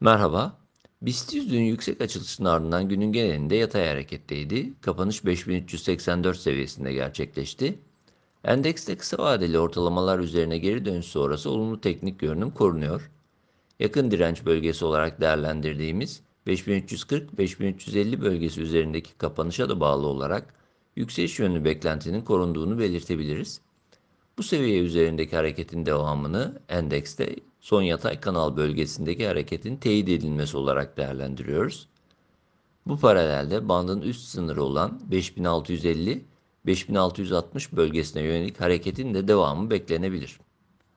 Merhaba. BIST 100 dün yüksek açılışın ardından günün genelinde yatay hareketteydi. Kapanış 5384 seviyesinde gerçekleşti. Endekste kısa vadeli ortalamalar üzerine geri dönüş sonrası olumlu teknik görünüm korunuyor. Yakın direnç bölgesi olarak değerlendirdiğimiz 5340-5350 bölgesi üzerindeki kapanışa da bağlı olarak yükseliş yönlü beklentinin korunduğunu belirtebiliriz. Bu seviye üzerindeki hareketin devamını endekste son yatay kanal bölgesindeki hareketin teyit edilmesi olarak değerlendiriyoruz. Bu paralelde bandın üst sınırı olan 5650-5660 bölgesine yönelik hareketin de devamı beklenebilir.